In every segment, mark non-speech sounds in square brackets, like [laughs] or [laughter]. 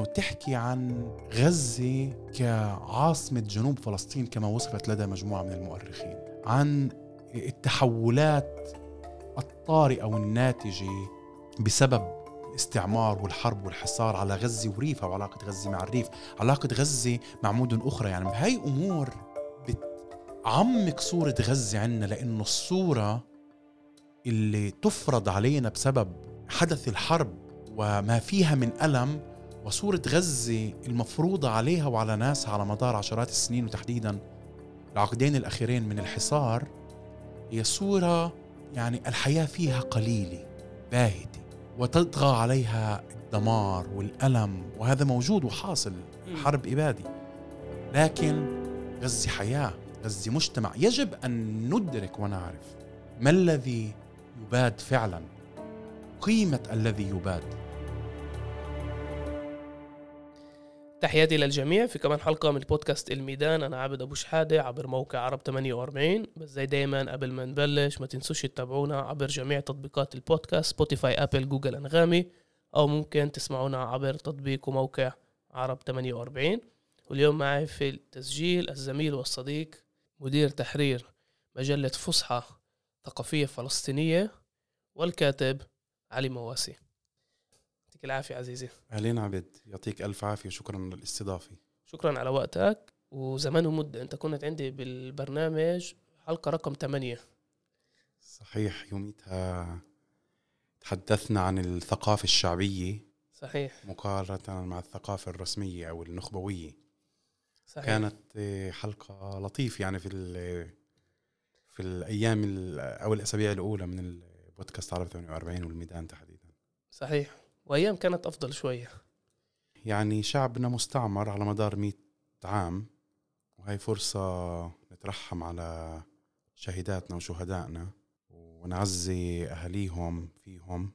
إنه تحكي عن غزة كعاصمة جنوب فلسطين كما وصفت لدى مجموعة من المؤرخين عن التحولات الطارئة والناتجه بسبب الاستعمار والحرب والحصار على غزة وريفها وعلاقه غزة مع الريف، علاقة غزة مع مدن أخرى يعني. هاي أمور بتعمق صورة غزة عنا لأنه الصورة اللي تفرض علينا بسبب حدث الحرب وما فيها من ألم وصورة غزة المفروضة عليها وعلى ناسها على مدار عشرات السنين وتحديدا العقدين الأخيرين من الحصار هي صورة يعني الحياة فيها قليلة باهتة وتطغى عليها الدمار والألم وهذا موجود وحاصل حرب إبادي لكن غزة حياة غزة مجتمع يجب أن ندرك ونعرف ما الذي يباد فعلا قيمة الذي يباد. تحياتي للجميع. في كمان حلقة من بودكاست الميدان. أنا عابد أبو شحادة عبر موقع عرب 48 بس زي دايما قبل ما نبلش ما تنسوش تتابعونا عبر جميع تطبيقات البودكاست سبوتيفاي أبل جوجل أنغامي. أو ممكن تسمعونا عبر تطبيق وموقع عرب 48 واليوم معي في التسجيل الزميل والصديق مدير تحرير مجلة فصحى ثقافية فلسطينية والكاتب علي مواسي. يعطيك العافية عزيزي. أهلين عبد يعطيك ألف عافية شكرا للاستضافة شكرا على وقتك وزمان ومدة أنت كنت عندي بالبرنامج حلقة رقم 8 صحيح يوميتها تحدثنا عن الثقافة الشعبية. صحيح. مقارنة مع الثقافة الرسمية أو النخبوية. صحيح. كانت حلقة لطيفة يعني في في الأيام أو الأسابيع الأولى من البودكاست عرب 48 والميدان تحديدا. صحيح. وأيام كانت أفضل شوية. يعني شعبنا مستعمر على مدار 100 عام وهي فرصة نترحم على شهيداتنا وشهدائنا ونعزي أهاليهم فيهم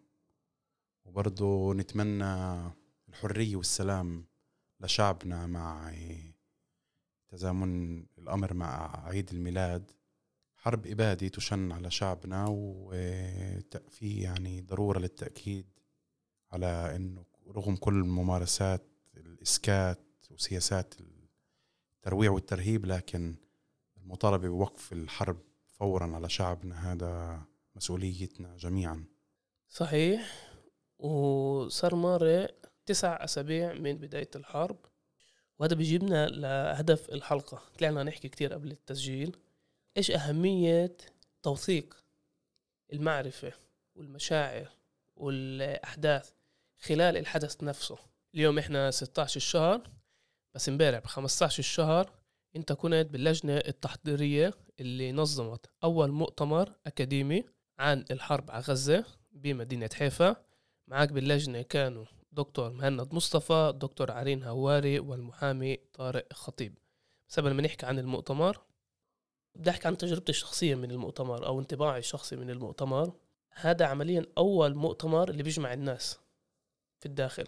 وبرضه نتمنى الحرية والسلام لشعبنا مع تزامن الأمر مع عيد الميلاد. حرب إبادة تشن على شعبنا وفي يعني ضرورة للتأكيد. على إنه رغم كل ممارسات الإسكات وسياسات الترويع والترهيب لكن المطالبة بوقف الحرب فورا على شعبنا هذا مسؤوليتنا جميعا. صحيح. وصار مارق تسع أسابيع من بداية الحرب. وهذا بيجيبنا لهدف الحلقة. طلعنا نحكي كتير قبل التسجيل. إيش أهمية توثيق المعرفة والمشاعر؟ والأحداث خلال الحدث نفسه. اليوم إحنا 16 الشهر بس إمبارح ب 15 الشهر انت كنت باللجنة التحضيرية اللي نظمت أول مؤتمر أكاديمي عن الحرب على غزة بمدينة حيفا. معك باللجنة كانوا دكتور مهند مصطفى دكتور عرين هواري والمحامي طارق خطيب. بس قبل ما نحكي عن المؤتمر بدي أحكي عن تجربتي الشخصية من المؤتمر أو انطباعي الشخصي من المؤتمر. هذا عمليا أول مؤتمر اللي بيجمع الناس في الداخل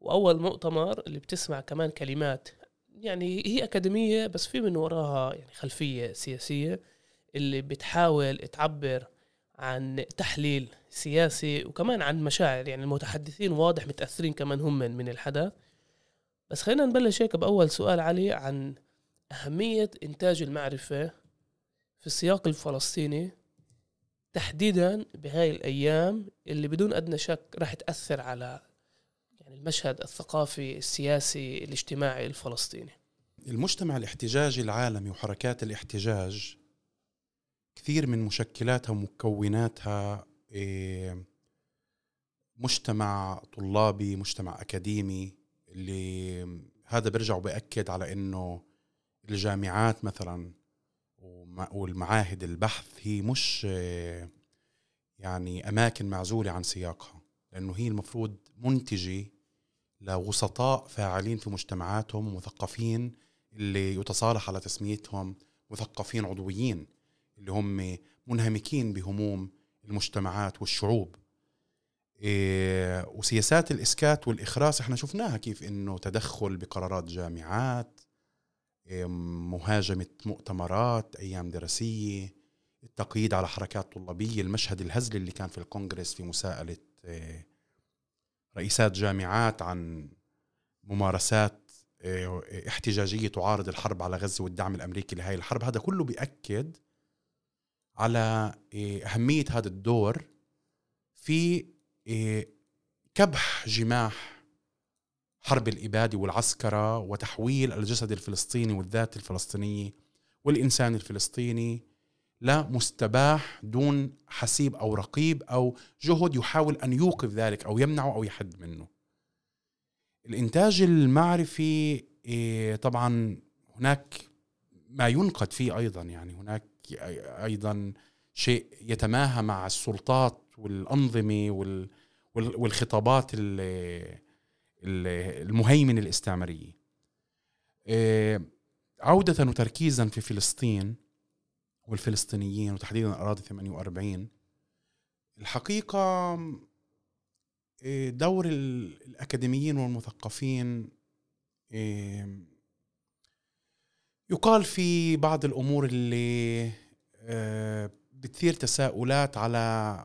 وأول مؤتمر اللي بتسمع كمان كلمات. يعني هي أكاديمية بس في من وراها يعني خلفية سياسية اللي بتحاول تعبر عن تحليل سياسي وكمان عن مشاعر. يعني المتحدثين واضح متأثرين كمان هم من الحدث. بس خلينا نبلش هيك بأول سؤال علي عن أهمية إنتاج المعرفة في السياق الفلسطيني. تحديدا بهاي الأيام اللي بدون أدنى شك راح تأثر على يعني المشهد الثقافي السياسي الاجتماعي الفلسطيني. المجتمع الاحتجاجي العالمي وحركات الاحتجاج كثير من مشكلاتها ومكوناتها إيه، مجتمع طلابي مجتمع أكاديمي اللي هذا برجع وبأكد على أنه الجامعات مثلا والمعاهد البحث هي مش يعني أماكن معزولة عن سياقها لأنه هي المفروض منتجة لوسطاء فاعلين في مجتمعاتهم ومثقفين اللي يتصالح على تسميتهم مثقفين عضويين اللي هم منهمكين بهموم المجتمعات والشعوب. إيه وسياسات الإسكات والإخراس إحنا شفناها كيف إنه تدخل بقرارات جامعات مهاجمة مؤتمرات أيام دراسية التقييد على حركات طلابية المشهد الهزلي اللي كان في الكونغرس في مساءلة آه، رئيسات جامعات عن ممارسات آه، احتجاجية تعارض الحرب على غزة والدعم الأمريكي لهي الحرب. هذا كله بيأكد على آه، أهمية هذا الدور في كبح جماح حرب الإبادة والعسكرة وتحويل الجسد الفلسطيني والذات الفلسطينية والإنسان الفلسطيني لمستباح دون حسيب أو رقيب أو جهد يحاول أن يوقف ذلك أو يمنعه أو يحد منه. الإنتاج المعرفي إيه، طبعا هناك ما ينقد فيه أيضا يعني هناك أيضا شيء يتماهى مع السلطات والأنظمة والخطابات المهيمنه الاستعماريه. إيه، عودة وتركيزا في فلسطين والفلسطينيين وتحديدا أراضي 48 الحقيقة إيه، دور الأكاديميين والمثقفين إيه، يقال في بعض الأمور اللي آه، بتثير تساؤلات على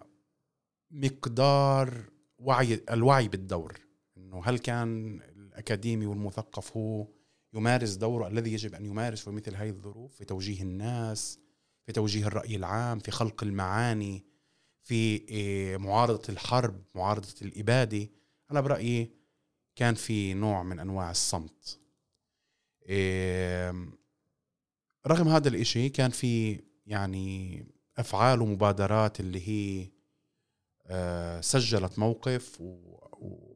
مقدار وعي الوعي بالدور إنه هل كان الأكاديمي والمثقف هو يمارس دوره الذي يجب أن يمارسه في مثل هذه الظروف في توجيه الناس في توجيه الرأي العام في خلق المعاني في إيه، معارضة الحرب معارضة الإبادة؟ أنا برأيي كان في نوع من أنواع الصمت. إيه، رغم هذا الإشي كان في يعني أفعال ومبادرات اللي هي آه، سجلت موقف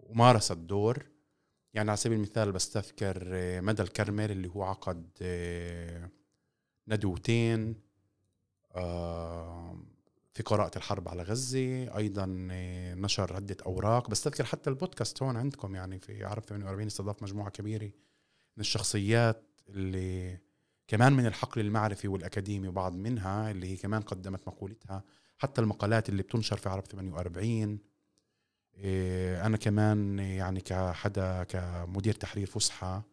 ومارست دور يعني على سبيل المثال بستذكر آه، مدى الكرمل اللي هو عقد آه، ندوتين في قراءة الحرب على غزة. أيضا آه، نشر عدة أوراق. بس تذكر حتى البودكاست هون عندكم يعني في عرب 48 استضاف مجموعة كبيرة من الشخصيات اللي كمان من الحقل المعرفي والأكاديمي وبعض منها اللي هي كمان قدمت مقولتها. حتى المقالات اللي بتنشر في عرب 48 آه، أنا كمان يعني كحدا كمدير تحرير فسحة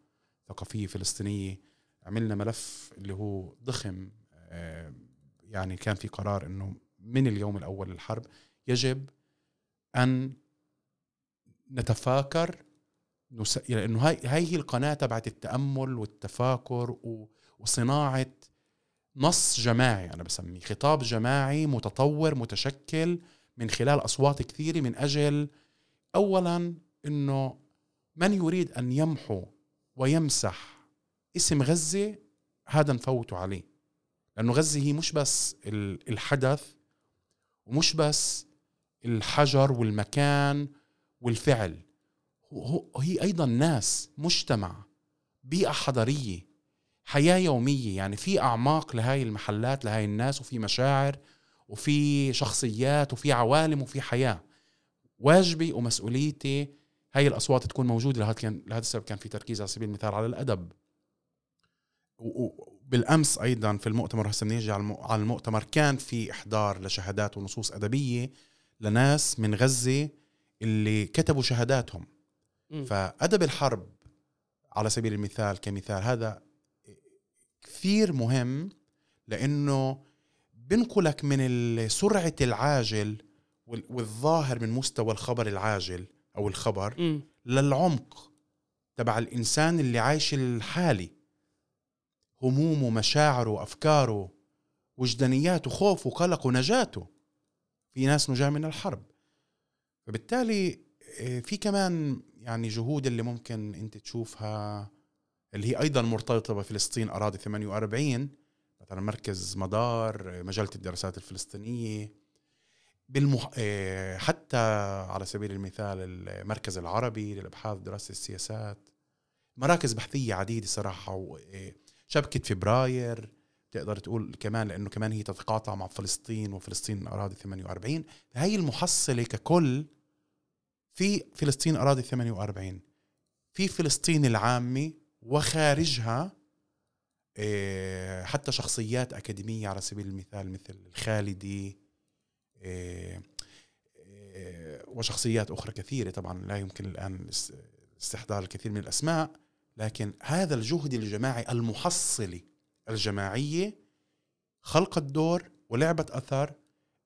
ثقافية فلسطينية عملنا ملف اللي هو ضخم آه، يعني كان في قرار إنه من اليوم الأول للحرب يجب أن نتفاكر. لأنه هاي هاي هي القناه تبعت التأمل والتفاكر وصناعة نص جماعي أنا بسميه خطاب جماعي متطور متشكل من خلال أصوات كثيرة من أجل اولا إنه من يريد أن يمحو ويمسح اسم غزة هذا نفوته عليه. لأنه غزة هي مش بس الحدث ومش بس الحجر والمكان والفعل. هي أيضا ناس مجتمع بيئة حضارية حياة يومية. يعني في أعماق لهاي المحلات لهاي الناس وفي مشاعر وفي شخصيات وفي عوالم وفي حياة. واجبي ومسؤوليتي هاي الأصوات تكون موجودة لهذا كان لهذا السبب كان في تركيز على سبيل المثال على الأدب. بالأمس أيضا في المؤتمر هسه بنيجي على المؤتمر كان في إحضار لشهادات ونصوص أدبية لناس من غزة اللي كتبوا شهاداتهم. م. فأدب الحرب على سبيل المثال كمثال هذا كثير مهم لأنه بنقلك من سرعة العاجل والظاهر من مستوى الخبر العاجل أو الخبر م. للعمق تبع الإنسان اللي عايش الحالي. همومه مشاعره أفكاره وجدانياته خوفه قلقه نجاته. في ناس نجاة من الحرب. فبالتالي آه، في كمان يعني جهود اللي ممكن أنت تشوفها اللي هي أيضا مرتبطة بفلسطين أراضي 48 مثلا مركز مدار مجله الدراسات الفلسطينية. بالمح... آه، حتى على سبيل المثال المركز العربي للأبحاث ودراسه السياسات. مراكز بحثية عديدة صراحة و... آه، فبراير. تقدر تقول كمان لأنه كمان هي تتقاطع مع فلسطين وفلسطين أراضي 48 فهي المحصلة ككل في فلسطين أراضي 48 في فلسطين العامة وخارجها حتى شخصيات أكاديمية على سبيل المثال مثل الخالدي آه، آه، وشخصيات أخرى كثيرة. طبعا لا يمكن الآن استحضار الكثير من الأسماء لكن هذا الجهد الجماعي المحصلة الجماعية خلق الدور ولعبة أثر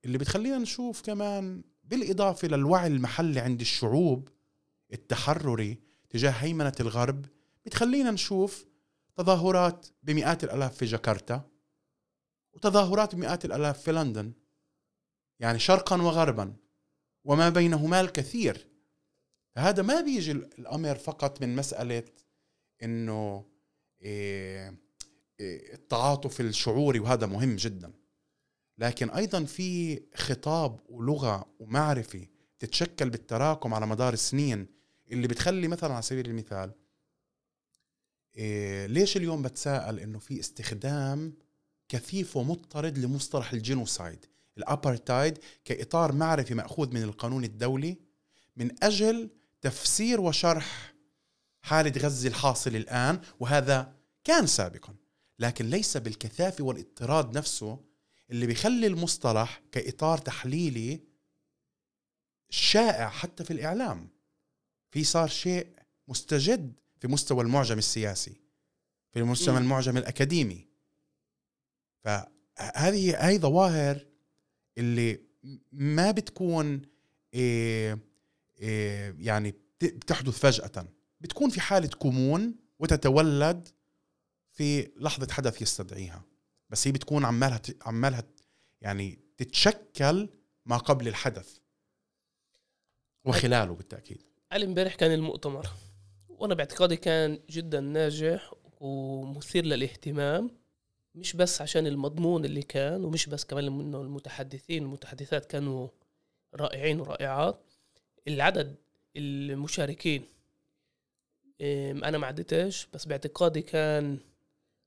اللي بتخلينا نشوف كمان بالإضافة للوعي المحلي عند الشعوب التحرري تجاه هيمنة الغرب بتخلينا نشوف تظاهرات بمئات الألاف في جاكرتا وتظاهرات بمئات الألاف في لندن. يعني شرقا وغربا وما بينهما الكثير. فهذا ما بيجي الأمر فقط من مسألة إنه إيه إيه التعاطف الشعوري وهذا مهم جدا. لكن أيضا في خطاب ولغة ومعرفة تتشكل بالتراكم على مدار السنين اللي بتخلي مثلا على سبيل المثال إيه ليش اليوم بتساءل إنه في استخدام كثيف ومضطرد لمصطلح ال genocide؟ الابارتايد كإطار معرفي مأخوذ من القانون الدولي من أجل تفسير وشرح حالة غزة الحاصل الآن وهذا كان سابقا. لكن ليس بالكثافه والاضطراد نفسه اللي بيخلي المصطلح كإطار تحليلي شائع حتى في الإعلام. في صار شيء مستجد في مستوى المعجم السياسي في مستوى المعجم الأكاديمي. فهذه هي ظواهر اللي ما بتكون إيه إيه يعني بتحدث فجأة. بتكون في حالة كمون وتتولد في لحظة حدث يستدعيها. بس هي بتكون عمالها عمالها يعني تتشكل ما قبل الحدث. وخلاله بالتأكيد. علي امبارح كان المؤتمر. وأنا باعتقادي كان جدا ناجح ومثير للاهتمام مش بس عشان المضمون اللي كان ومش بس كمان إنه المتحدثين المتحدثات كانوا رائعين ورائعات العدد المشاركين أنا ما عدتش بس باعتقادي كان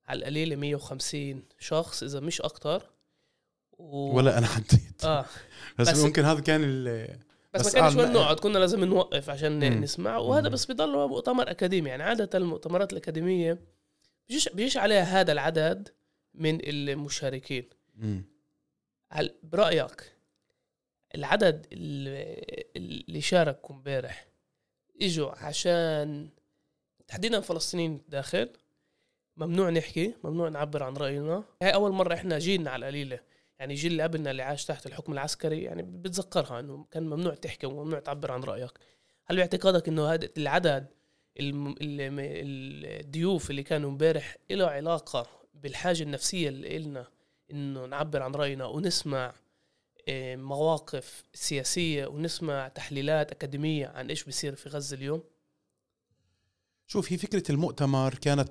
على القليله 150 شخص إذا مش أكتر و... ولا أنا عديت. آه. بس, بس ممكن هذا كان بس, بس ما كانش وين نقعد كنا لازم نوقف عشان مم. نسمع وهذا بس بضل مؤتمر أكاديمي. يعني عادة المؤتمرات الأكاديمية بيجيش بيجيش عليها هذا العدد من المشاركين. هل برأيك العدد اللي شاركوا امبارح إجوا عشان تحديدا فلسطينيين داخل؟ ممنوع نحكي ممنوع نعبر عن رأينا. هاي أول مرة إحنا جيلنا على القليلة. يعني جيل اللي قبلنا اللي عاش تحت الحكم العسكري يعني بتذكرها إنه كان ممنوع تحكي وممنوع تعبر عن رأيك. هل باعتقادك إنه هذا العدد الضيوف اللي كانوا امبارح له علاقة بالحاجة النفسية اللي إلنا إنه نعبر عن رأينا ونسمع آه، مواقف سياسية ونسمع تحليلات أكاديمية عن إيش بيصير في غزة اليوم؟ شوف هي فكرة المؤتمر كانت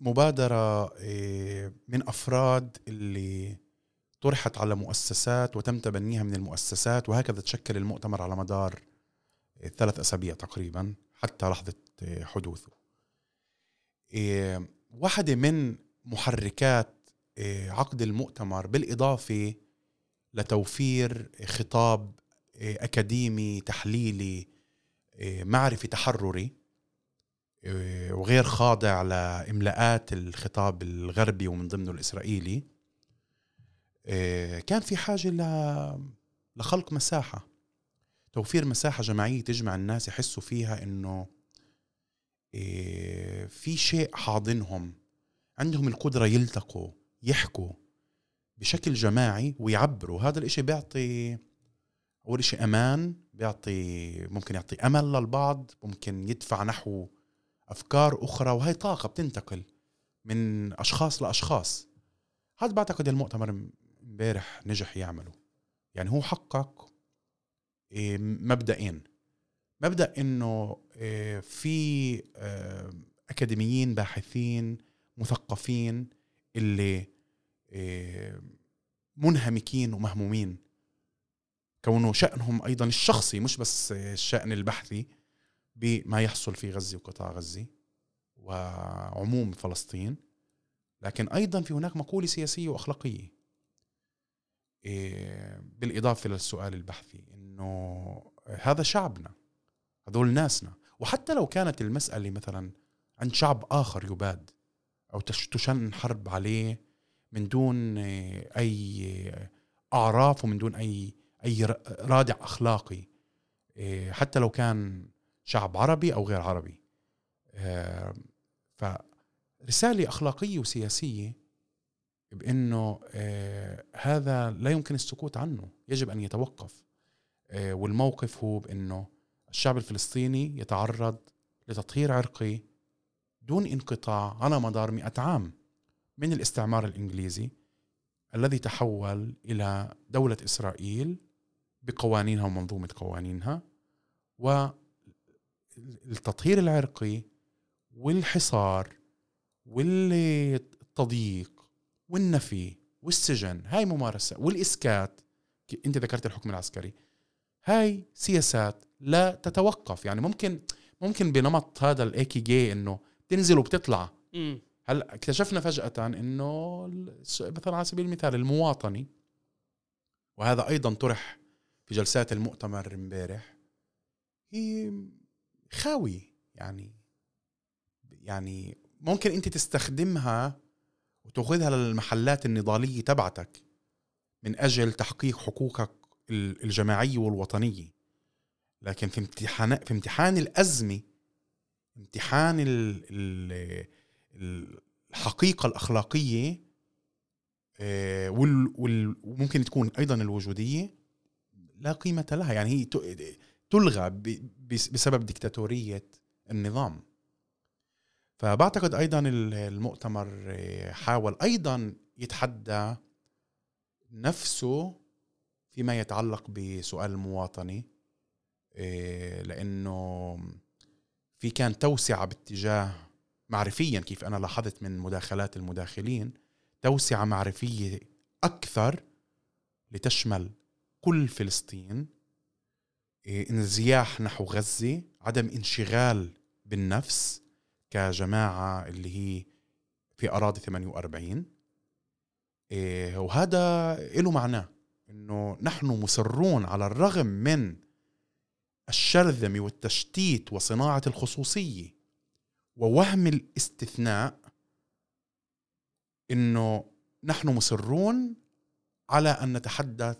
مبادرة آه، من أفراد اللي طرحت على مؤسسات وتم تبنيها من المؤسسات وهكذا تشكل المؤتمر على مدار ثلاث أسابيع تقريبا حتى لحظة حدوثه. واحدة من محركات آه، عقد المؤتمر بالإضافة لتوفير خطاب آه، أكاديمي تحليلي معرفي تحرري وغير خاضع لإملاءات الخطاب الغربي ومن ضمنه الإسرائيلي. كان في حاجة لخلق مساحة. توفير مساحة جماعية تجمع الناس يحسوا فيها إنه في شيء حاضنهم عندهم القدرة يلتقوا يحكوا بشكل جماعي ويعبروا. هذا الإشي بيعطي أول شيء أمان بيعطي ممكن يعطي أمل للبعض ممكن يدفع نحو أفكار أخرى وهي طاقة بتنتقل من أشخاص لأشخاص. هذا بعتقد المؤتمر امبارح نجح يعمله. يعني هو حقق إيه، مبدئين. مبدأ إنه إيه، في آه، أكاديميين باحثين مثقفين اللي آه، منهمكين ومهمومين. كونه شأنهم أيضا الشخصي مش بس الشأن البحثي بما يحصل في غزة وقطاع غزة وعموم فلسطين. لكن أيضا في هناك مقولة سياسية وأخلاقية. آه، بالإضافة للسؤال البحثي إنه هذا شعبنا هذول ناسنا. وحتى لو كانت المسألة مثلا عند شعب آخر يباد أو تشن حرب عليه من دون أي أعراف ومن دون أي أي رادع أخلاقي. حتى لو كان شعب عربي أو غير عربي. فرسالة أخلاقية وسياسية بأنه هذا لا يمكن السكوت عنه يجب أن يتوقف. والموقف هو بأنه الشعب الفلسطيني يتعرض لتطهير عرقي دون انقطاع على مدار مئة عام من الاستعمار الإنجليزي الذي تحول إلى دولة إسرائيل بقوانينها ومنظومة قوانينها والتطهير العرقي والحصار والتضييق والنفي والسجن هاي ممارسة. والإسكات أنت ذكرت الحكم العسكري. هاي سياسات لا تتوقف. يعني ممكن ممكن بنمط هذا الايكي جي إنه تنزل وبتطلع. هلا اكتشفنا فجأة إنه مثلا على سبيل المثال المواطني وهذا أيضا طرح في جلسات المؤتمر امبارح هي خاوي. يعني يعني ممكن أنت تستخدمها وتاخذها للمحلات النضالية تبعتك من أجل تحقيق حقوقك الجماعية والوطنية. لكن في امتحان في امتحان الأزمة امتحان الحقيقة الأخلاقية آه، وممكن تكون أيضا الوجودية لا قيمة لها. يعني هي تلغى بسبب ديكتاتورية النظام. فبعتقد أيضا المؤتمر آه، حاول أيضا يتحدى نفسه فيما يتعلق بسؤال المواطنة آه، لأنه في كان توسعة باتجاه معرفيا كيف أنا لاحظت من مداخلات المداخلين توسعة معرفية أكثر لتشمل كل فلسطين آه، انزياح نحو غزة عدم انشغال بالنفس كجماعة اللي هي في أراضي 48 إيه وهذا له معناه إنه نحن مصرون على الرغم من الشرذمه والتشتيت وصناعة الخصوصية ووهم الاستثناء إنه نحن مصرون على أن نتحدث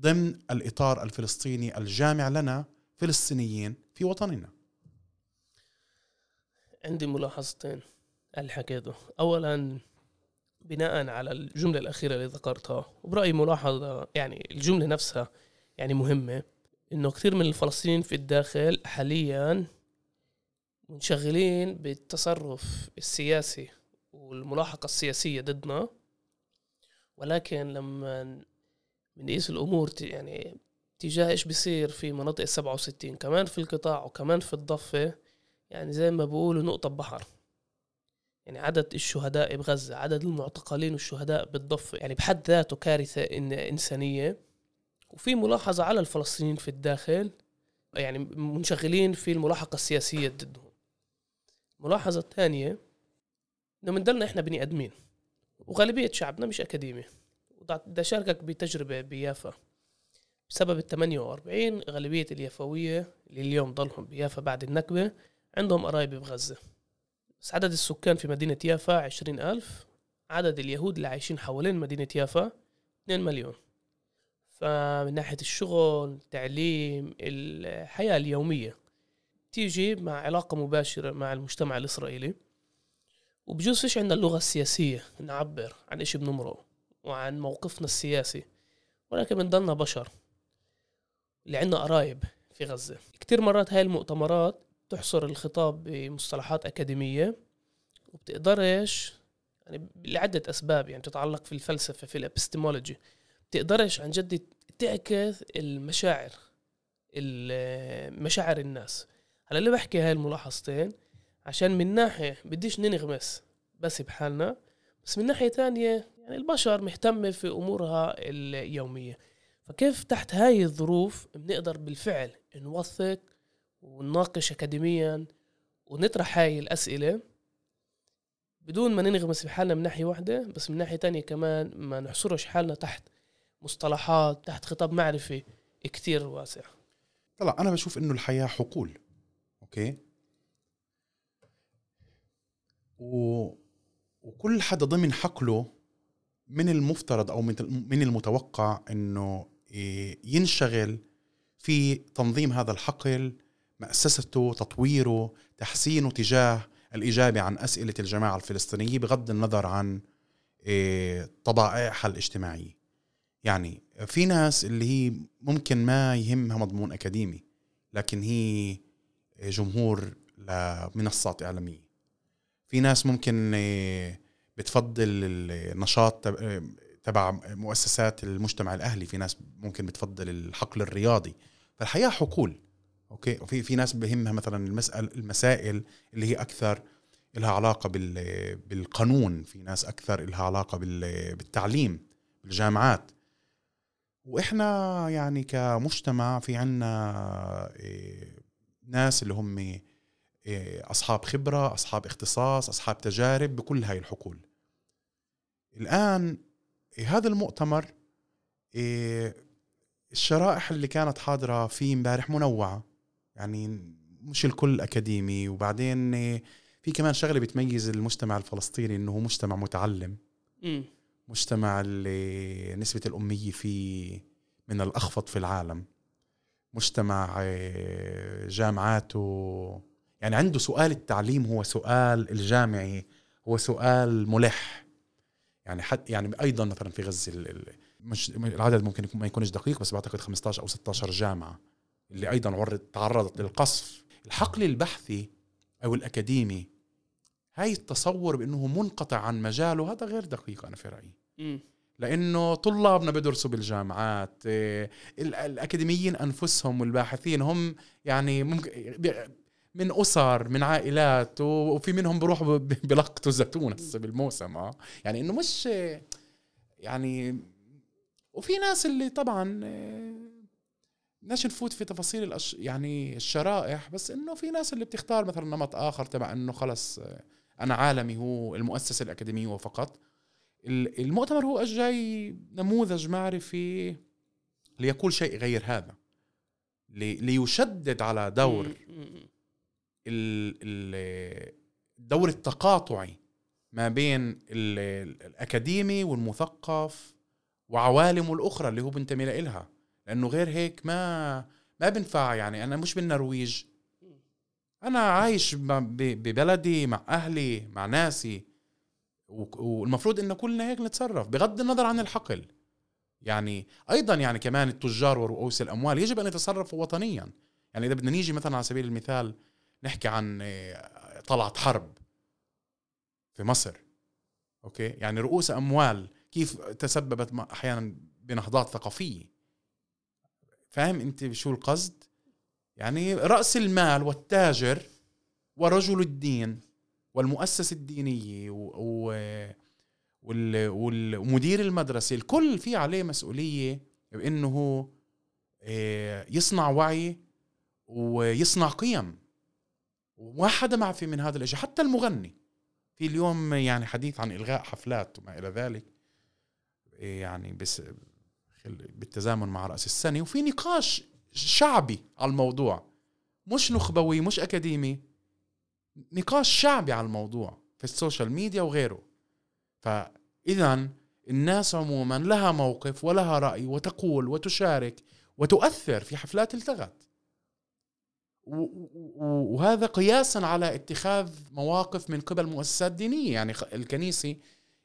ضمن الإطار الفلسطيني الجامع لنا فلسطينيين في وطننا. عندي ملاحظتين اللي حكيته اولا بناء على الجملة الأخيرة اللي ذكرتها وبرأيي ملاحظة يعني الجملة نفسها يعني مهمة إنه كثير من الفلسطينيين في الداخل حاليا منشغلين بالتصرف السياسي والملاحقة السياسية ضدنا. ولكن لما بنقيس الأمور يعني تجاه إيش بيصير في مناطق السبعة وستين كمان في القطاع وكمان في الضفة يعني زي ما بقولوا نقطة بحر. يعني عدد الشهداء بغزة عدد المعتقلين والشهداء بالضفة يعني بحد ذاته كارثة إن إنسانية. وفي ملاحظة على الفلسطينيين في الداخل يعني منشغلين في الملاحقة السياسية ضدهم. الملاحظة الثانية إنه بنضلنا إحنا بني آدمين. وغالبية شعبنا مش أكاديمي. بدي أشاركك بتجربة بيافا. بسبب ال 48 غالبية اليافوية اللي اليوم ضلهم بيافا بعد النكبة عندهم قرايب بغزة بس عدد السكان في مدينة يافا عشرين ألف عدد اليهود اللي عايشين حوالين مدينة يافا 2 مليون. فمن ناحية الشغل التعليم الحياة اليومية تيجي مع علاقة مباشرة مع المجتمع الإسرائيلي. وبجوز فيش عندنا اللغة السياسية نعبر عن إشي بنمره وعن موقفنا السياسي ولكن بنضلنا بشر اللي عندنا قرايب في غزة. كتير مرات هاي المؤتمرات تحصر الخطاب بمصطلحات أكاديمية وبتقدرش يعني لعدة أسباب يعني تتعلق في الفلسفة في الإبستمولوجي. بتقدرش عن جد تعكس المشاعر مشاعر الناس. هلا اللي بحكي هاي الملاحظتين؟ عشان من ناحية بديش ننغمس بس بحالنا بس من ناحية تانية يعني البشر مهتمة في أمورها اليومية. فكيف تحت هاي الظروف بنقدر بالفعل نوثق ونناقش أكاديميا ونطرح هاي الأسئلة بدون ما ننغمس بحالنا من ناحية واحدة بس من ناحية تانية كمان ما نحصرش حالنا تحت مصطلحات تحت خطاب معرفي كتير واسع. طلع أنا بشوف إنه الحياة حقول أوكي؟ و... وكل حدا ضمن حقله من المفترض أو من المتوقع إنه ينشغل في تنظيم هذا الحقل مأسسته تطويره تحسينه تجاه الإجابة عن أسئلة الجماعة الفلسطينية بغض النظر عن إيه، طبائعها الاجتماعية. يعني في ناس اللي هي ممكن ما يهمها مضمون أكاديمي لكن هي جمهور لمنصات إعلامية. في ناس ممكن آه، بتفضل النشاط آه، تبع مؤسسات المجتمع الأهلي في ناس ممكن بتفضل الحقل الرياضي. فالحياة حقول. أوكي؟ وفي في ناس بهمها مثلا المسألة المسائل اللي هي أكثر لها علاقة بال- بالقانون في ناس أكثر لها علاقة بال- بالتعليم بالجامعات. وإحنا يعني كمجتمع في عنا إيه، ناس اللي هم إيه، أصحاب خبرة أصحاب اختصاص أصحاب تجارب بكل هاي الحقول. الآن إيه، هذا المؤتمر الشرائح اللي كانت حاضرة فيه امبارح منوعة. يعني مش الكل أكاديمي وبعدين في كمان شغلة بتميز المجتمع الفلسطيني إنه هو مجتمع متعلم. مم. مجتمع اللي نسبة الأمية فيه من الأخفض في العالم. مجتمع آه، جامعاته. يعني عنده سؤال التعليم هو سؤال الجامعي هو سؤال ملح. يعني حد يعني أيضا مثلا في غزة مش العدد ممكن ما يكونش دقيق بس بعتقد 15 أو 16 جامعة. اللي أيضا عرض تعرضت للقصف. الحقل البحثي أو الأكاديمي هاي التصور بأنه منقطع عن مجاله هذا غير دقيق أنا في رأيي. لأنه طلابنا بدرسوا بالجامعات إيه، ال- الأكاديميين أنفسهم والباحثين هم يعني ممكن من أسر من عائلات وفي منهم بروحوا بلقطوا زيتون هسه بالموسم آه. يعني إنه مش يعني وفي ناس اللي طبعا إيه، بدناش نفوت في تفاصيل الأش... يعني الشرائح بس إنه في ناس اللي بتختار مثلا نمط آخر تبع إنه خلص أنا عالمي هو المؤسسة الأكاديمية وفقط ال- المؤتمر هو جاي نموذج معرفي ليقول شيء غير هذا لي- ليشدد على دور الدور التقاطعي ما بين ال- الأكاديمي والمثقف وعوالمه الأخرى اللي هو بينتمي لها لأنه غير هيك ما ما بنفع يعني. أنا مش بالنرويج. أنا عايش ببلدي مع أهلي مع ناسي. والمفروض انه كلنا هيك نتصرف بغض النظر عن الحقل. يعني أيضا يعني كمان التجار ورؤوس الأموال يجب أن يتصرفوا وطنيا. يعني إذا بدنا نيجي مثلا على سبيل المثال نحكي عن آه، طلعت حرب في مصر. أوكي؟ يعني رؤوس أموال كيف تسببت أحيانا بنهضات ثقافية. فاهم؟ انت شو القصد؟ يعني رأس المال والتاجر ورجل الدين والمؤسسة الدينية و... و... وال... وال... ومدير المدرسة الكل في عليه مسؤولية بأنه هو آه، يصنع وعي ويصنع قيم. وما حدا معفي من هذا الإشي حتى المغني. في اليوم يعني حديث عن إلغاء حفلات وما إلى ذلك يعني بس بالتزامن مع رأس السنة. وفي نقاش شعبي على الموضوع. مش نخبوي مش أكاديمي. نقاش شعبي على الموضوع في السوشيال ميديا وغيره. فاذا الناس عموما لها موقف ولها رأي وتقول وتشارك وتؤثر في حفلات التغت. وهذا قياسا على اتخاذ مواقف من قبل مؤسسات دينية. يعني الكنيسة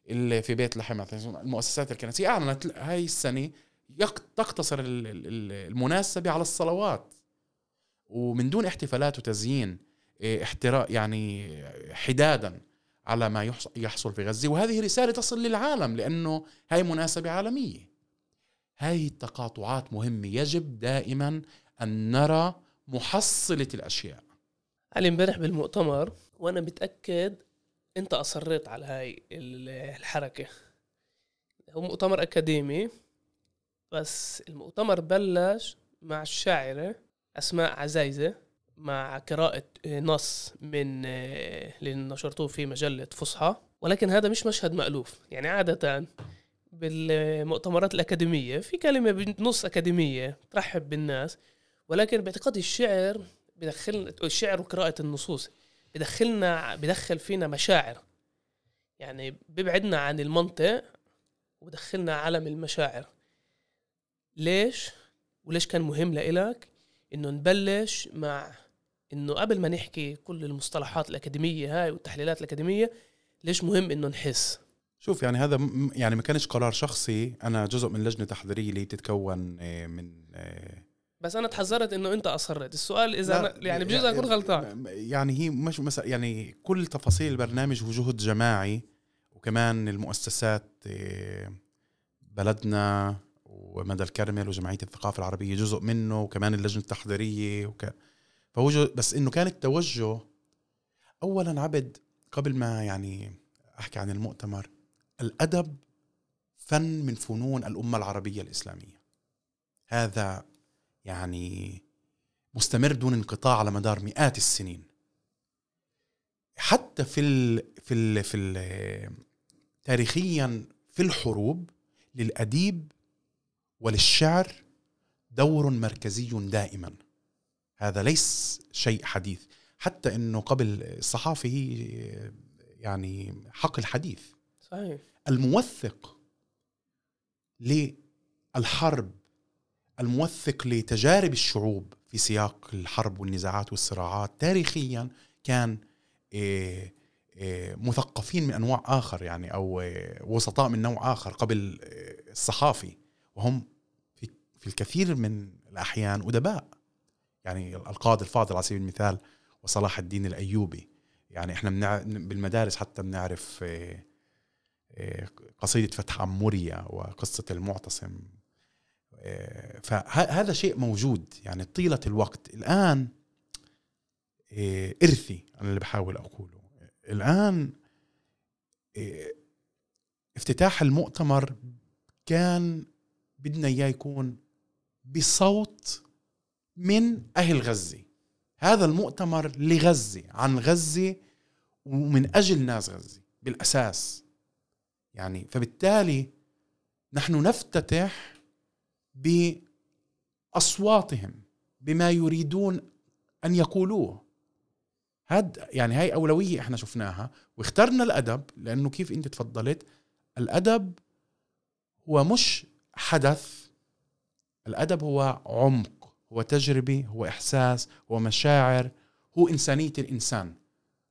اللي في بيت لحم المؤسسات الكنسية أعلنت هاي السنة تقتصر ال- ال- ال- المناسبة على الصلوات. ومن دون احتفالات وتزيين إيه، احتراء يعني حدادا على ما يحص- يحصل في غزة. وهذه رسالة تصل للعالم لأنه هاي مناسبة عالمية. هاي التقاطعات مهمة. يجب دائما أن نرى محصلة الأشياء. علي امبارح بالمؤتمر وأنا متأكد أنت أصريت على هاي ال- الحركة. هو مؤتمر أكاديمي. بس المؤتمر بلش مع الشاعره أسماء عزايزة مع قراءة نص من آه، اللي نشرتوه في مجلة فصحى. ولكن هذا مش مشهد مألوف. يعني عادة بالمؤتمرات الأكاديمية في كلمة بنص أكاديمية ترحب بالناس. ولكن باعتقادي الشعر بدخلنا الشعر وقراءة النصوص بدخلنا بدخل فينا مشاعر. يعني بيبعدنا عن المنطق ودخلنا عالم المشاعر. ليش؟ وليش كان مهم لإلك؟ إنه نبلش مع إنه قبل ما نحكي كل المصطلحات الأكاديمية هاي والتحليلات الأكاديمية ليش مهم إنه نحس؟ شوف يعني هذا يعني ما كانش قرار شخصي. أنا جزء من لجنة تحضيرية اللي بتتكون آه، من آه، بس أنا تحذرت إنه أنت اصرت السؤال إذا أنا يعني بجوز اكون غلطان. يعني هي مش مثلا يعني كل تفاصيل البرنامج هو جهد جماعي وكمان المؤسسات إيه، بلدنا ومدى الكرمل وجمعية الثقافة العربية جزء منه وكمان اللجنة التحضيرية وك... فهو جو- بس إنه كان التوجه اولا عبد قبل ما يعني أحكي عن المؤتمر الأدب فن من فنون الأمة العربية الإسلامية. هذا يعني مستمر دون انقطاع على مدار مئات السنين. حتى في ال في ال في ال تاريخيا في الحروب للأديب وللشعر دور مركزي دائما. هذا ليس شيء حديث. حتى إنه قبل الصحافه هي يعني حق الحديث. صحيح. الموثق للحرب الموثق لتجارب الشعوب في سياق الحرب والنزاعات والصراعات تاريخيا كان إيه، إيه، مثقفين من أنواع آخر يعني أو إيه، وسطاء من نوع آخر قبل الصحافي. وهم في في الكثير من الأحيان أدباء. يعني القاضي الفاضل على سبيل المثال وصلاح الدين الأيوبي. يعني إحنا بنع... بالمدارس حتى بنعرف إيه، إيه، قصيدة فتح عموريا وقصة المعتصم. إيه، فهذا شيء موجود. يعني طيلة الوقت. الآن إيه، إرثي أنا اللي بحاول أقوله. الآن إيه، افتتاح المؤتمر كان بدنا إياه يكون بصوت من أهل غزة. هذا المؤتمر لغزة عن غزة ومن أجل ناس غزة بالأساس. يعني فبالتالي نحن نفتتح بأصواتهم بما يريدون أن يقولوه. هاد يعني هاي أولوية إحنا شفناها واخترنا الأدب لأنه كيف أنت تفضلت الأدب هو مش حدث الأدب هو عمق هو تجربه هو إحساس هو مشاعر هو إنسانية الإنسان.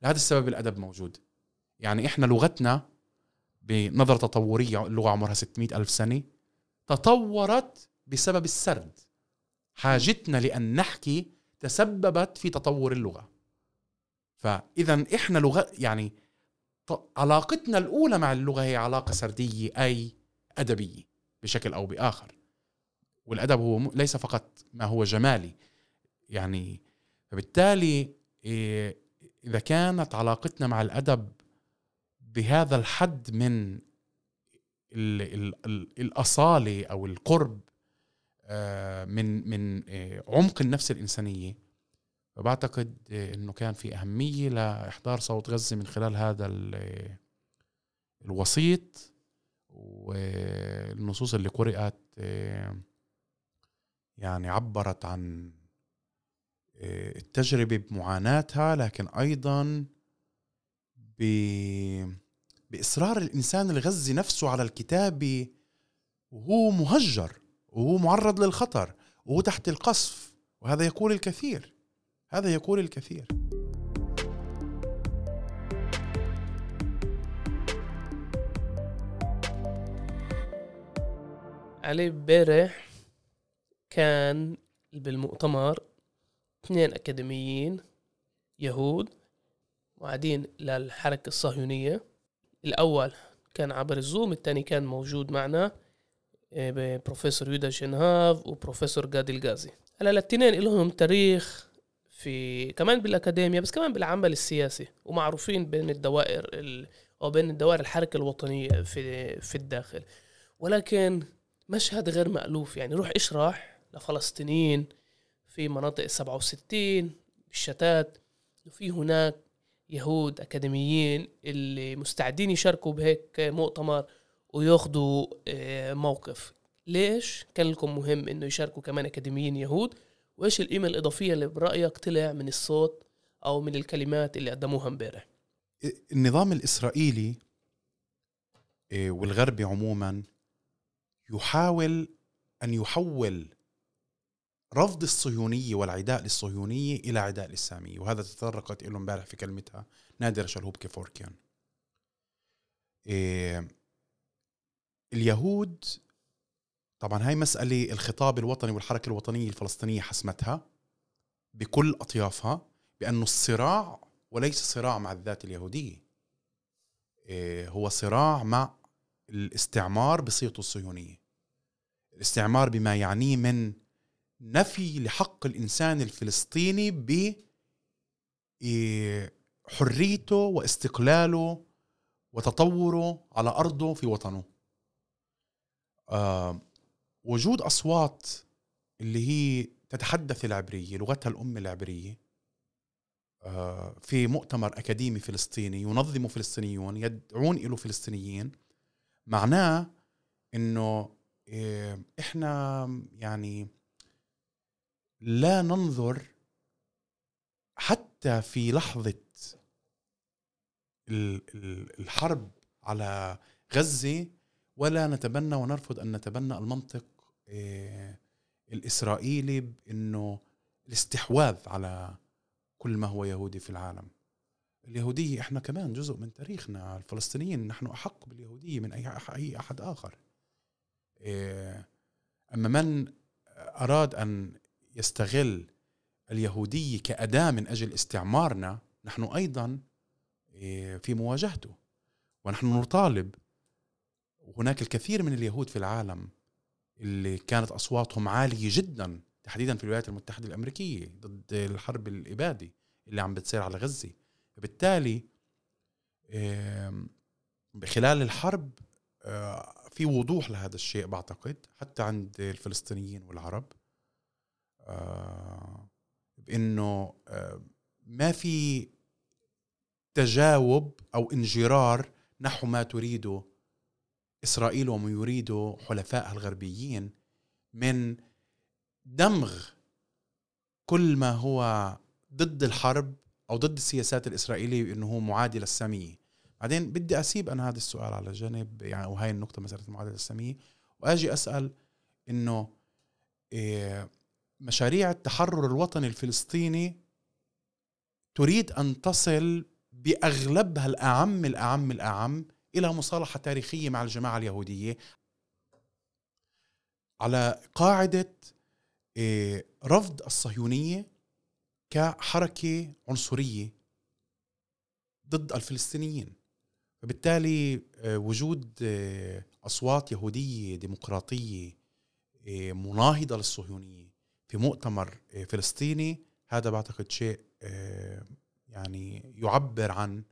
لهذا السبب الأدب موجود. يعني إحنا لغتنا بنظرة تطورية اللغة عمرها 600 ألف سنة تطورت بسبب السرد. حاجتنا لأن نحكي تسببت في تطور اللغة. فإذا إحنا لغة يعني علاقتنا الأولى مع اللغة هي علاقة سردية أي أدبية. بشكل أو بآخر. والأدب هو ليس فقط ما هو جمالي يعني فبالتالي إيه، إذا كانت علاقتنا مع الأدب بهذا الحد من ال ال ال الأصالة أو القرب آه، من من آه، عمق النفس الإنسانية فبعتقد آه، أنه كان في أهمية لإحضار صوت غزة من خلال هذا ال- الوسيط والنصوص اللي قرأت آه، يعني عبرت عن آه، التجربة بمعاناتها لكن أيضا ب... بإصرار الإنسان الغزي نفسه على الكتابة وهو مهجر وهو معرض للخطر وهو تحت القصف وهذا يقول الكثير هذا يقول الكثير. علي امبارح كان بالمؤتمر اثنين أكاديميين يهود معادين للحركة الصهيونية. الأول كان عبر الزوم الثاني كان موجود معنا إيه، بروفيسور يودا شنهاف وبروفيسور جادي الغازي هلا الاثنين لهم تاريخ في كمان بالأكاديمية بس كمان بالعمل السياسي ومعروفين بين الدوائر ال... أو بين الدوائر الحركة الوطنية في في الداخل. ولكن مشهد غير مألوف يعني روح اشرح لفلسطينيين في مناطق السبعة وستين بالشتات وفي هناك يهود أكاديميين اللي مستعدين يشاركوا بهيك مؤتمر وياخدوا آه، موقف. ليش؟ كان لكم مهم إنه يشاركوا كمان أكاديميين يهود. وإيش القيمة الإضافية اللي برأيك طلع من الصوت أو من الكلمات اللي قدموها امبارح؟ النظام الإسرائيلي إيه، والغربي عموما يحاول أن يحول رفض الصهيونية والعداء للصهيونية إلى عداء للسامية. وهذا تطرقت له امبارح في كلمتها. نادرة شلهوب كفوركيان إيه، اليهود طبعا هاي مسألة الخطاب الوطني والحركة الوطنية الفلسطينية حسمتها بكل أطيافها بأنه الصراع وليس صراع مع الذات اليهودية. إيه، هو صراع مع الاستعمار بصيغته الصهيونية. الاستعمار بما يعنيه من نفي لحق الإنسان الفلسطيني ب إيه، حريته واستقلاله وتطوره على أرضه في وطنه. آه وجود أصوات اللي هي تتحدث العبرية لغتها الأم العبرية آه في مؤتمر أكاديمي فلسطيني ينظمه فلسطينيون يدعون إلى فلسطينيين معناه إنه آه إحنا يعني لا ننظر حتى في لحظة الحرب على غزة ولا نتبنى ونرفض أن نتبنى المنطق الإسرائيلي بأنه الاستحواذ على كل ما هو يهودي في العالم. اليهودية إحنا كمان جزء من تاريخنا الفلسطينيين نحن أحق باليهودية من أي أي أحد آخر. آه، أما من أراد أن يستغل اليهودية كأداة من أجل استعمارنا نحن أيضا آه، في مواجهته. ونحن نطالب وهناك الكثير من اليهود في العالم اللي كانت أصواتهم عالية جدا تحديدا في الولايات المتحدة الأمريكية ضد الحرب الإبادة اللي عم بتصير على غزة. بالتالي خلال الحرب في وضوح لهذا الشيء بعتقد حتى عند الفلسطينيين والعرب. بإنه ما في تجاوب أو انجرار نحو ما تريده إسرائيل وما يريده حلفائها الغربيين من دمغ كل ما هو ضد الحرب أو ضد السياسات الإسرائيلية بأنه هو معادي للساميه بعدين بدي أسيب أنا هذا السؤال على جنب يعني وهي النقطة مسألة المعادلة الساميه وأجي أسأل إنه إيه مشاريع التحرر الوطني الفلسطيني تريد أن تصل بأغلبها الأعم الأعم الأعم إلى مصالحة تاريخية مع الجماعة اليهودية على قاعدة إيه، رفض الصهيونية كحركة عنصرية ضد الفلسطينيين. فبالتالي آه، وجود آه، أصوات يهودية ديمقراطية آه، مناهضة للصهيونية في مؤتمر فلسطيني هذا بعتقد شيء يعني يعبر عن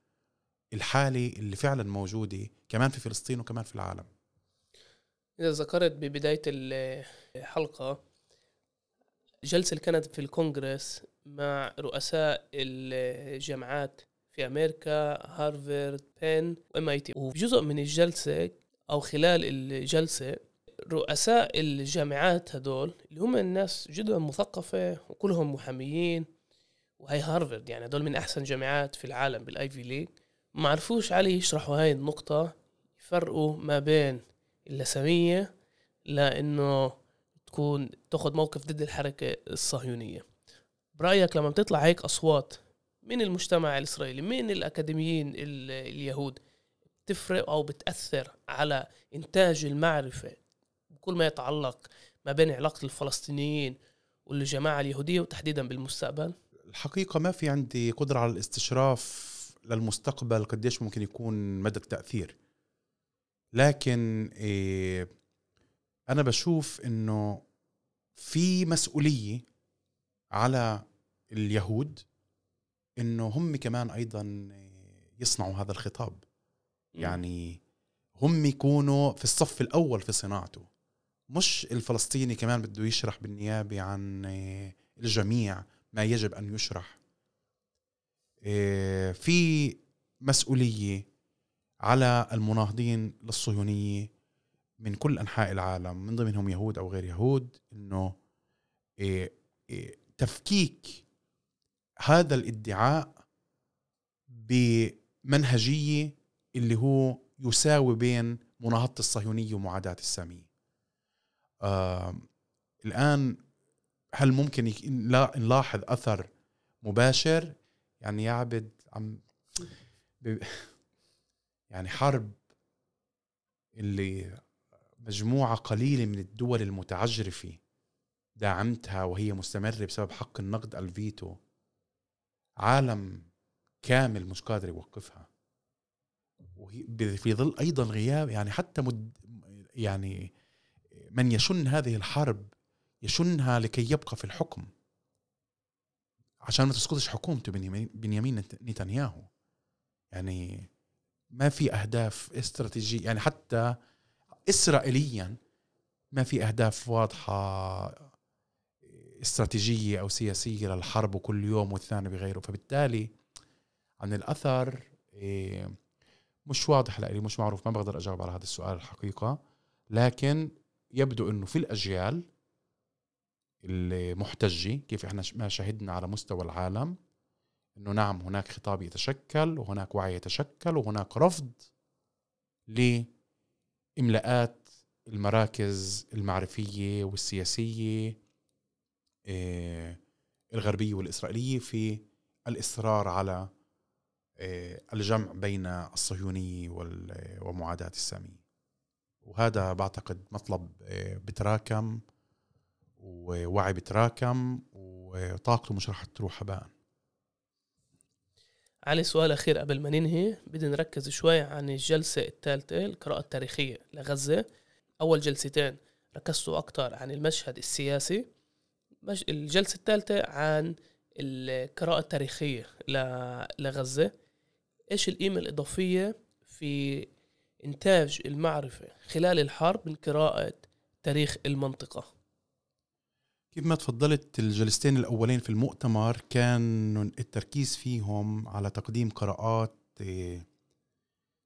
الحالة اللي فعلا موجودة كمان في فلسطين وكمان في العالم. إذا ذكرت ببداية الحلقة جلسة اللي كانت في الكونغرس مع رؤساء الجامعات في أمريكا هارفارد بين وام اي تي. وجزء من الجلسة أو خلال الجلسة رؤساء الجامعات هدول اللي هم الناس جدا مثقفة وكلهم محاميين وهي هارفارد يعني هدول من أحسن جامعات في العالم بال Ivy League. ما عرفوش علي يشرحوا هاي النقطة يفرقوا ما بين اللسمية لأنه تكون تاخذ موقف ضد الحركة الصهيونية. برأيك لما بتطلع هيك أصوات من المجتمع الإسرائيلي من الأكاديميين اليهود بتفرق أو بتأثر على إنتاج المعرفة بكل ما يتعلق ما بين علاقة الفلسطينيين والجماعة اليهودية وتحديدا بالمستقبل؟ الحقيقة ما في عندي قدرة على الاستشراف للمستقبل قديش ممكن يكون مدى التأثير. لكن إيه أنا بشوف إنه في مسؤولية على اليهود إنه هم كمان أيضا يصنعوا هذا الخطاب. يعني هم يكونوا في الصف الأول في صناعته. مش الفلسطيني كمان بده يشرح بالنيابة عن الجميع ما يجب أن يشرح. آه، في مسؤولية على المناهضين للصهيونية من كل أنحاء العالم من ضمنهم يهود أو غير يهود إنه آه، آه، تفكيك هذا الادعاء بمنهجية اللي هو يساوي بين مناهضة الصهيونية ومعاداة السامية. الآن هل ممكن نلاحظ أثر مباشر يعني يا عبد عم [laughs] يعني حرب اللي مجموعة قليلة من الدول المتعجرفة داعمتها وهي مستمرة بسبب حق النقد الفيتو. عالم كامل مش قادر يوقفها. وهي في ظل أيضا غياب يعني حتى مد يعني من يشن هذه الحرب يشنها لكي يبقى في الحكم. عشان ما تسقطش حكومته بنيامين نتنياهو. يعني ما في أهداف استراتيجيه يعني حتى اسرائيليا ما في أهداف واضحة. استراتيجية أو سياسية للحرب وكل يوم والثاني بغيره. فبالتالي عن الأثر إيه، مش واضح لي مش معروف ما بقدر أجاوب على هذا السؤال الحقيقة. لكن يبدو إنه في الأجيال المحتجة كيف إحنا ما شهدنا على مستوى العالم إنه نعم هناك خطاب يتشكل وهناك وعي يتشكل وهناك رفض لإملاءات المراكز المعرفية والسياسية آه، الغربيه والإسرائيلية في الإصرار على آه، الجمع بين الصهيونيه ومعاداة السامية. وهذا بعتقد مطلب آه، بتراكم ووعي بتراكم وطاقته مش رح تروح هباء علي سؤال أخير قبل ما ننهي. بدنا نركز شوي عن الجلسة الثالثة القراءة التاريخية لغزة. أول جلستين ركزتوا أكثر عن المشهد السياسي. الجلسة الثالثة عن القراءة التاريخية لغزة. إيش القيمة الإضافية في إنتاج المعرفة خلال الحرب من قراءة تاريخ المنطقة؟ كيف ما تفضلت الجلستين الأولين في المؤتمر كان التركيز فيهم على تقديم قراءات آه،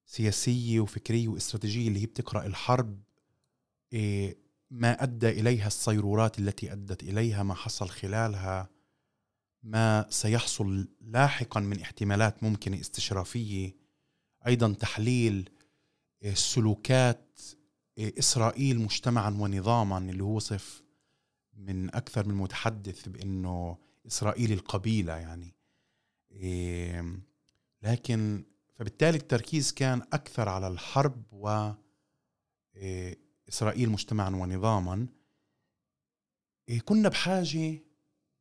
سياسية وفكرية واستراتيجية اللي هي بتقرأ الحرب آه، ما أدى إليها الصيرورات التي أدت إليها ما حصل خلالها ما سيحصل لاحقا من احتمالات ممكنة استشرافية. أيضا تحليل آه، سلوكات إسرائيل مجتمعا ونظاما اللي هو وصف من أكثر من متحدث بأنه إسرائيل القبيلة يعني. لكن فبالتالي التركيز كان أكثر على الحرب و إيه إسرائيل مجتمعا ونظاما إيه كنا بحاجة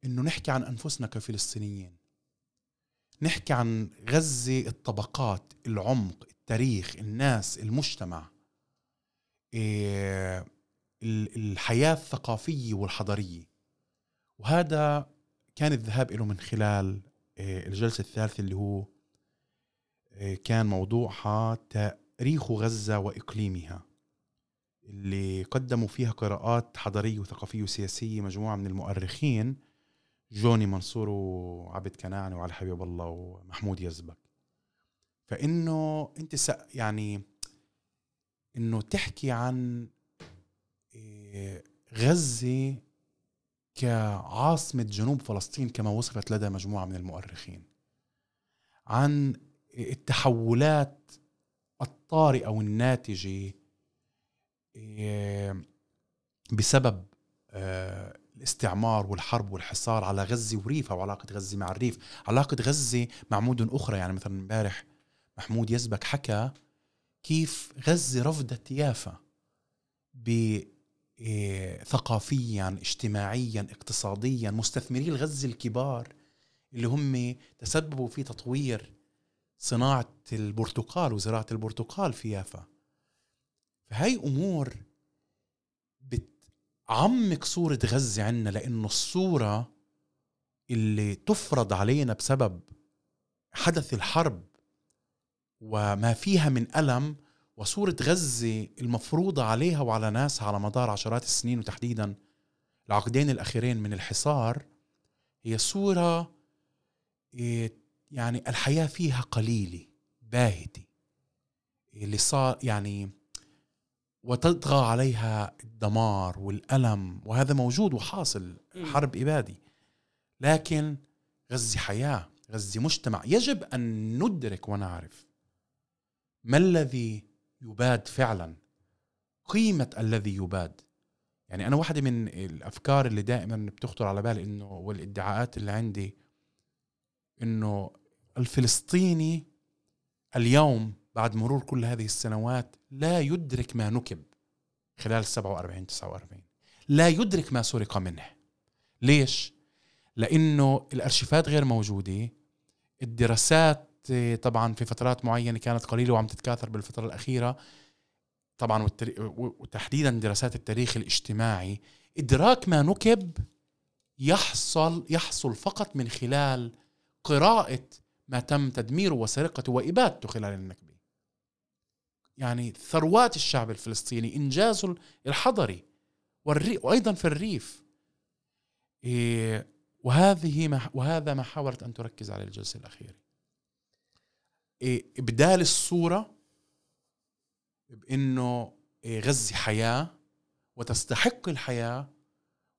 إنه نحكي عن أنفسنا كفلسطينيين. نحكي عن غزة الطبقات العمق التاريخ الناس المجتمع. إيه الحياة الثقافية والحضارية. وهذا كان الذهاب له من خلال آه، الجلسة الثالثة اللي هو كان موضوعها تاريخ غزة وإقليمها. اللي قدموا فيها قراءات حضارية وثقافية وسياسية مجموعة من المؤرخين جوني منصور وعبد كناني وعلي حبيب الله ومحمود يزبك. فإنه أنت يعني إنه تحكي عن غزة كعاصمة جنوب فلسطين كما وصفت لدى مجموعة من المؤرخين. عن التحولات الطارئة والناتجة آه، بسبب آه، الاستعمار والحرب والحصار على غزة وريفها وعلاقة غزة مع الريف. علاقة غزة مع مدن أخرى يعني مثلا امبارح محمود يزبك حكى كيف غزة رفضت يافا إيه، ثقافيا اجتماعيا اقتصاديا مستثمري الغزة الكبار اللي هم تسببوا في تطوير صناعة البرتقال وزراعة البرتقال في يافا. فهي أمور بتعمق صورة غزة عنا لأنه الصورة اللي تفرض علينا بسبب حدث الحرب وما فيها من ألم وصورة غزة المفروضة عليها وعلى ناسها على مدار عشرات السنين وتحديدا العقدين الأخيرين من الحصار هي صورة إيه، يعني الحياة فيها قليلة باهتة. اللي صار يعني وتطغى عليها الدمار والألم وهذا موجود وحاصل حرب إبادي. لكن غزة حياة غزة مجتمع يجب أن ندرك ونعرف ما الذي يباد فعلا. قيمة الذي يباد. يعني أنا واحدة من الأفكار اللي دائما بتخطر على بالي إنه والادعاءات اللي عندي إنه الفلسطيني اليوم بعد مرور كل هذه السنوات لا يدرك ما نكب خلال 47 49 لا يدرك ما سرق منه. ليش؟ لأنه الأرشيفات غير موجودة. الدراسات آه، طبعا في فترات معينة كانت قليلة وعم تتكاثر بالفترة الأخيرة. طبعا وتحديدا دراسات التاريخ الاجتماعي. إدراك ما نكب يحصل يحصل فقط من خلال قراءة ما تم تدميره وسرقته وإبادته خلال النكبة. يعني ثروات الشعب الفلسطيني إنجازه الحضري وأيضا في الريف. إيه وهذه ما وهذا ما حاولت أن تركز عليه الجلسة الأخيرة. إيه إبدال الصورة بأنه إيه غزة حياة وتستحق الحياة.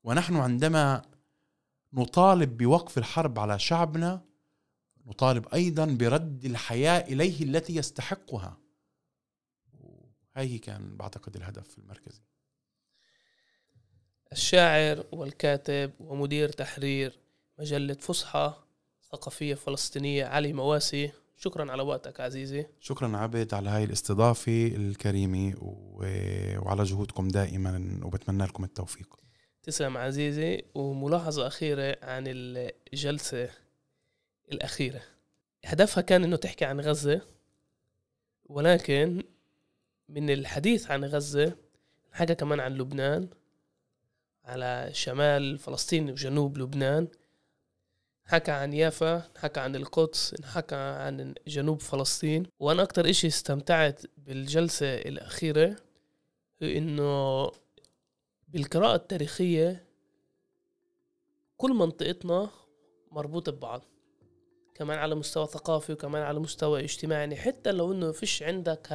ونحن عندما نطالب بوقف الحرب على شعبنا نطالب أيضا برد الحياة إليه التي يستحقها. هاي كان بعتقد الهدف المركزي الشاعر والكاتب ومدير تحرير مجلة فصحى ثقافية فلسطينية علي مواسي شكرا على وقتك عزيزي. شكرا عبد على هاي الاستضافة الكريمة وعلى جهودكم دائما وبتمنى لكم التوفيق. تسلم عزيزي وملاحظة أخيرة عن الجلسة الأخيرة. هدفها كان إنه تحكي عن غزة ولكن من الحديث عن غزة حكى كمان عن لبنان على شمال فلسطين وجنوب لبنان. حكى عن يافا حكى عن القدس حكى عن جنوب فلسطين. وأنا أكتر إشي استمتعت بالجلسة الأخيرة إنه بالقراءة التاريخية كل منطقتنا مربوطة ببعض كمان على مستوى ثقافي وكمان على مستوى اجتماعي. يعني حتى لو إنه فيش عندك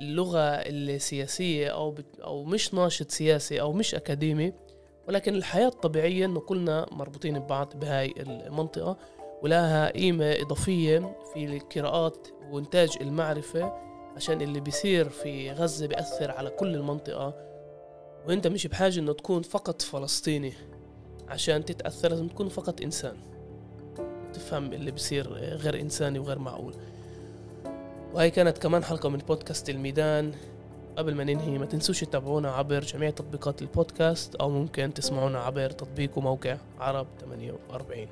هاللغة السياسية أو أو مش ناشط سياسي أو مش أكاديمي ولكن الحياة الطبيعية انه كلنا مربوطين ببعض بهاي المنطقة ولها قيمة إضافية في القراءات وإنتاج المعرفة عشان اللي بيصير في غزة بيأثر على كل المنطقة. وإنت مش بحاجة إنه تكون فقط فلسطيني عشان تتأثر لازم تكون فقط إنسان. تفهم اللي بصير غير إنساني وغير معقول. وهي كانت كمان حلقة من بودكاست الميدان. قبل ما ننهي ما تنسوش تتابعونا عبر جميع تطبيقات البودكاست أو ممكن تسمعونا عبر تطبيق وموقع عرب 48